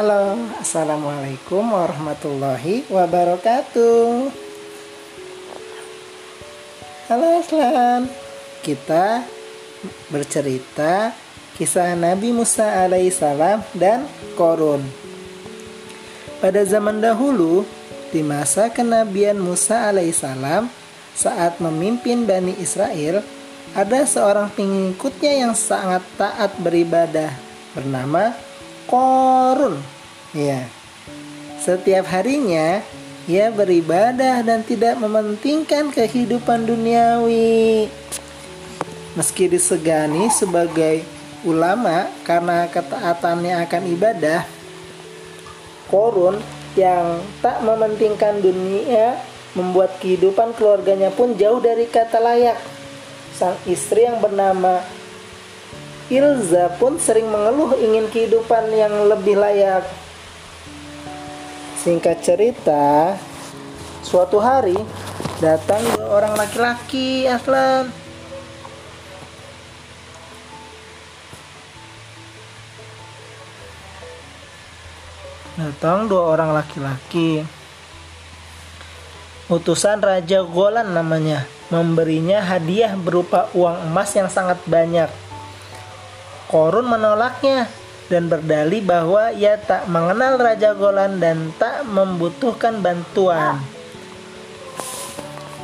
Halo, Assalamualaikum warahmatullahi wabarakatuh. Halo Aslan. Kita bercerita kisah Nabi Musa alaihissalam dan Korun. Pada zaman dahulu, di masa kenabian Musa alaihissalam saat memimpin Bani Israel, ada seorang pengikutnya yang sangat taat beribadah bernama Korun. Ya. Setiap harinya ia beribadah dan tidak mementingkan kehidupan duniawi. Meski disegani sebagai ulama karena ketaatannya akan ibadah, Korun yang tak mementingkan dunia membuat kehidupan keluarganya pun jauh dari kata layak. Sang istri yang bernama Ilza pun sering mengeluh ingin kehidupan yang lebih layak. Singkat cerita, suatu hari datang dua orang laki-laki Aslan. Datang dua orang laki-laki. Utusan Raja Golan namanya, memberinya hadiah berupa uang emas yang sangat banyak Korun menolaknya dan berdalih bahwa ia tak mengenal Raja Golan dan tak membutuhkan bantuan.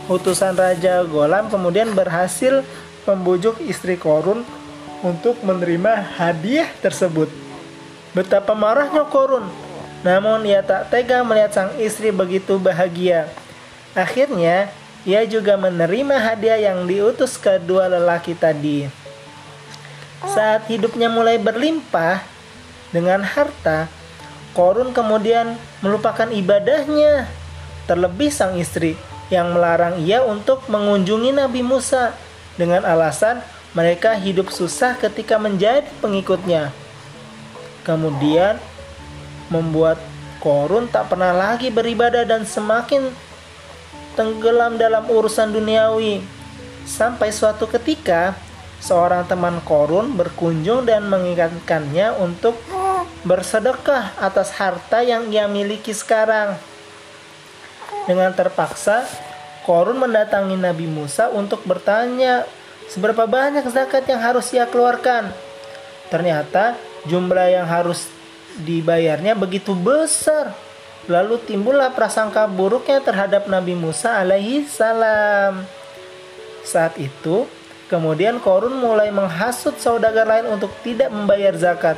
Utusan Raja Golan kemudian berhasil membujuk istri Korun untuk menerima hadiah tersebut. Betapa marahnya Korun, namun ia tak tega melihat sang istri begitu bahagia. Akhirnya, ia juga menerima hadiah yang diutus kedua lelaki tadi. Saat hidupnya mulai berlimpah dengan harta, Korun kemudian melupakan ibadahnya. Terlebih sang istri yang melarang ia untuk mengunjungi Nabi Musa dengan alasan mereka hidup susah ketika menjadi pengikutnya. Kemudian membuat Korun tak pernah lagi beribadah dan semakin tenggelam dalam urusan duniawi. Sampai suatu ketika seorang teman korun berkunjung dan mengingatkannya untuk bersedekah atas harta yang ia miliki sekarang. Dengan terpaksa, korun mendatangi Nabi Musa untuk bertanya seberapa banyak zakat yang harus ia keluarkan. Ternyata jumlah yang harus dibayarnya begitu besar. Lalu timbullah prasangka buruknya terhadap Nabi Musa alaihi salam. Saat itu, Kemudian Korun mulai menghasut saudagar lain untuk tidak membayar zakat.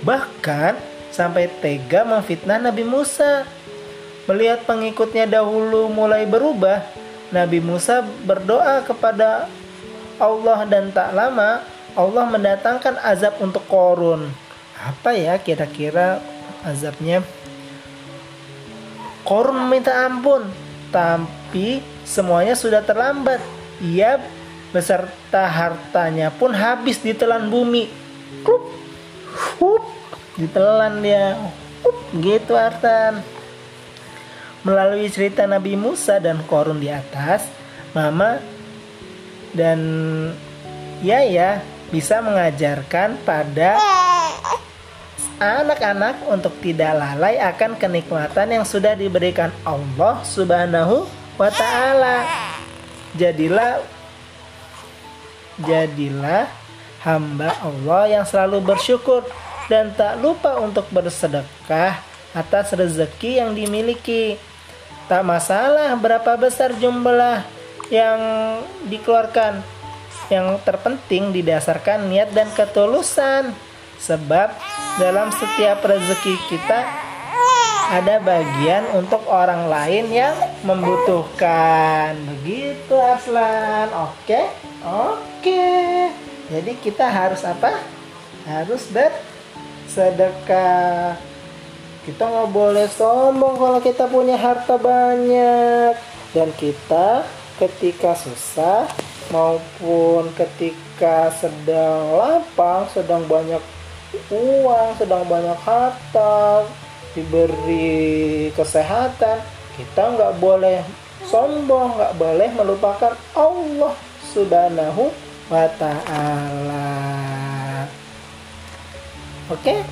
Bahkan sampai tega memfitnah Nabi Musa. Melihat pengikutnya dahulu mulai berubah, Nabi Musa berdoa kepada Allah dan tak lama Allah mendatangkan azab untuk Korun. Apa ya kira-kira azabnya? Korun meminta ampun, tapi semuanya sudah terlambat. Ia beserta hartanya pun habis ditelan bumi. Klup, hup, ditelan dia. Hup, gitu Artan. Melalui cerita Nabi Musa dan Korun di atas, Mama dan ya ya bisa mengajarkan pada anak-anak untuk tidak lalai akan kenikmatan yang sudah diberikan Allah Subhanahu wa taala. Jadilah Jadilah hamba Allah yang selalu bersyukur dan tak lupa untuk bersedekah atas rezeki yang dimiliki. Tak masalah berapa besar jumlah yang dikeluarkan. Yang terpenting didasarkan niat dan ketulusan. Sebab dalam setiap rezeki kita ada bagian untuk orang lain yang membutuhkan. Begitu Aslan. Oke? Oke. Jadi kita harus apa? Harus bersedekah. Kita nggak boleh sombong kalau kita punya harta banyak. Dan kita ketika susah maupun ketika sedang lapang, sedang banyak uang, sedang banyak harta, diberi kesehatan kita nggak boleh sombong nggak boleh melupakan Allah subhanahu wa ta'ala. Oke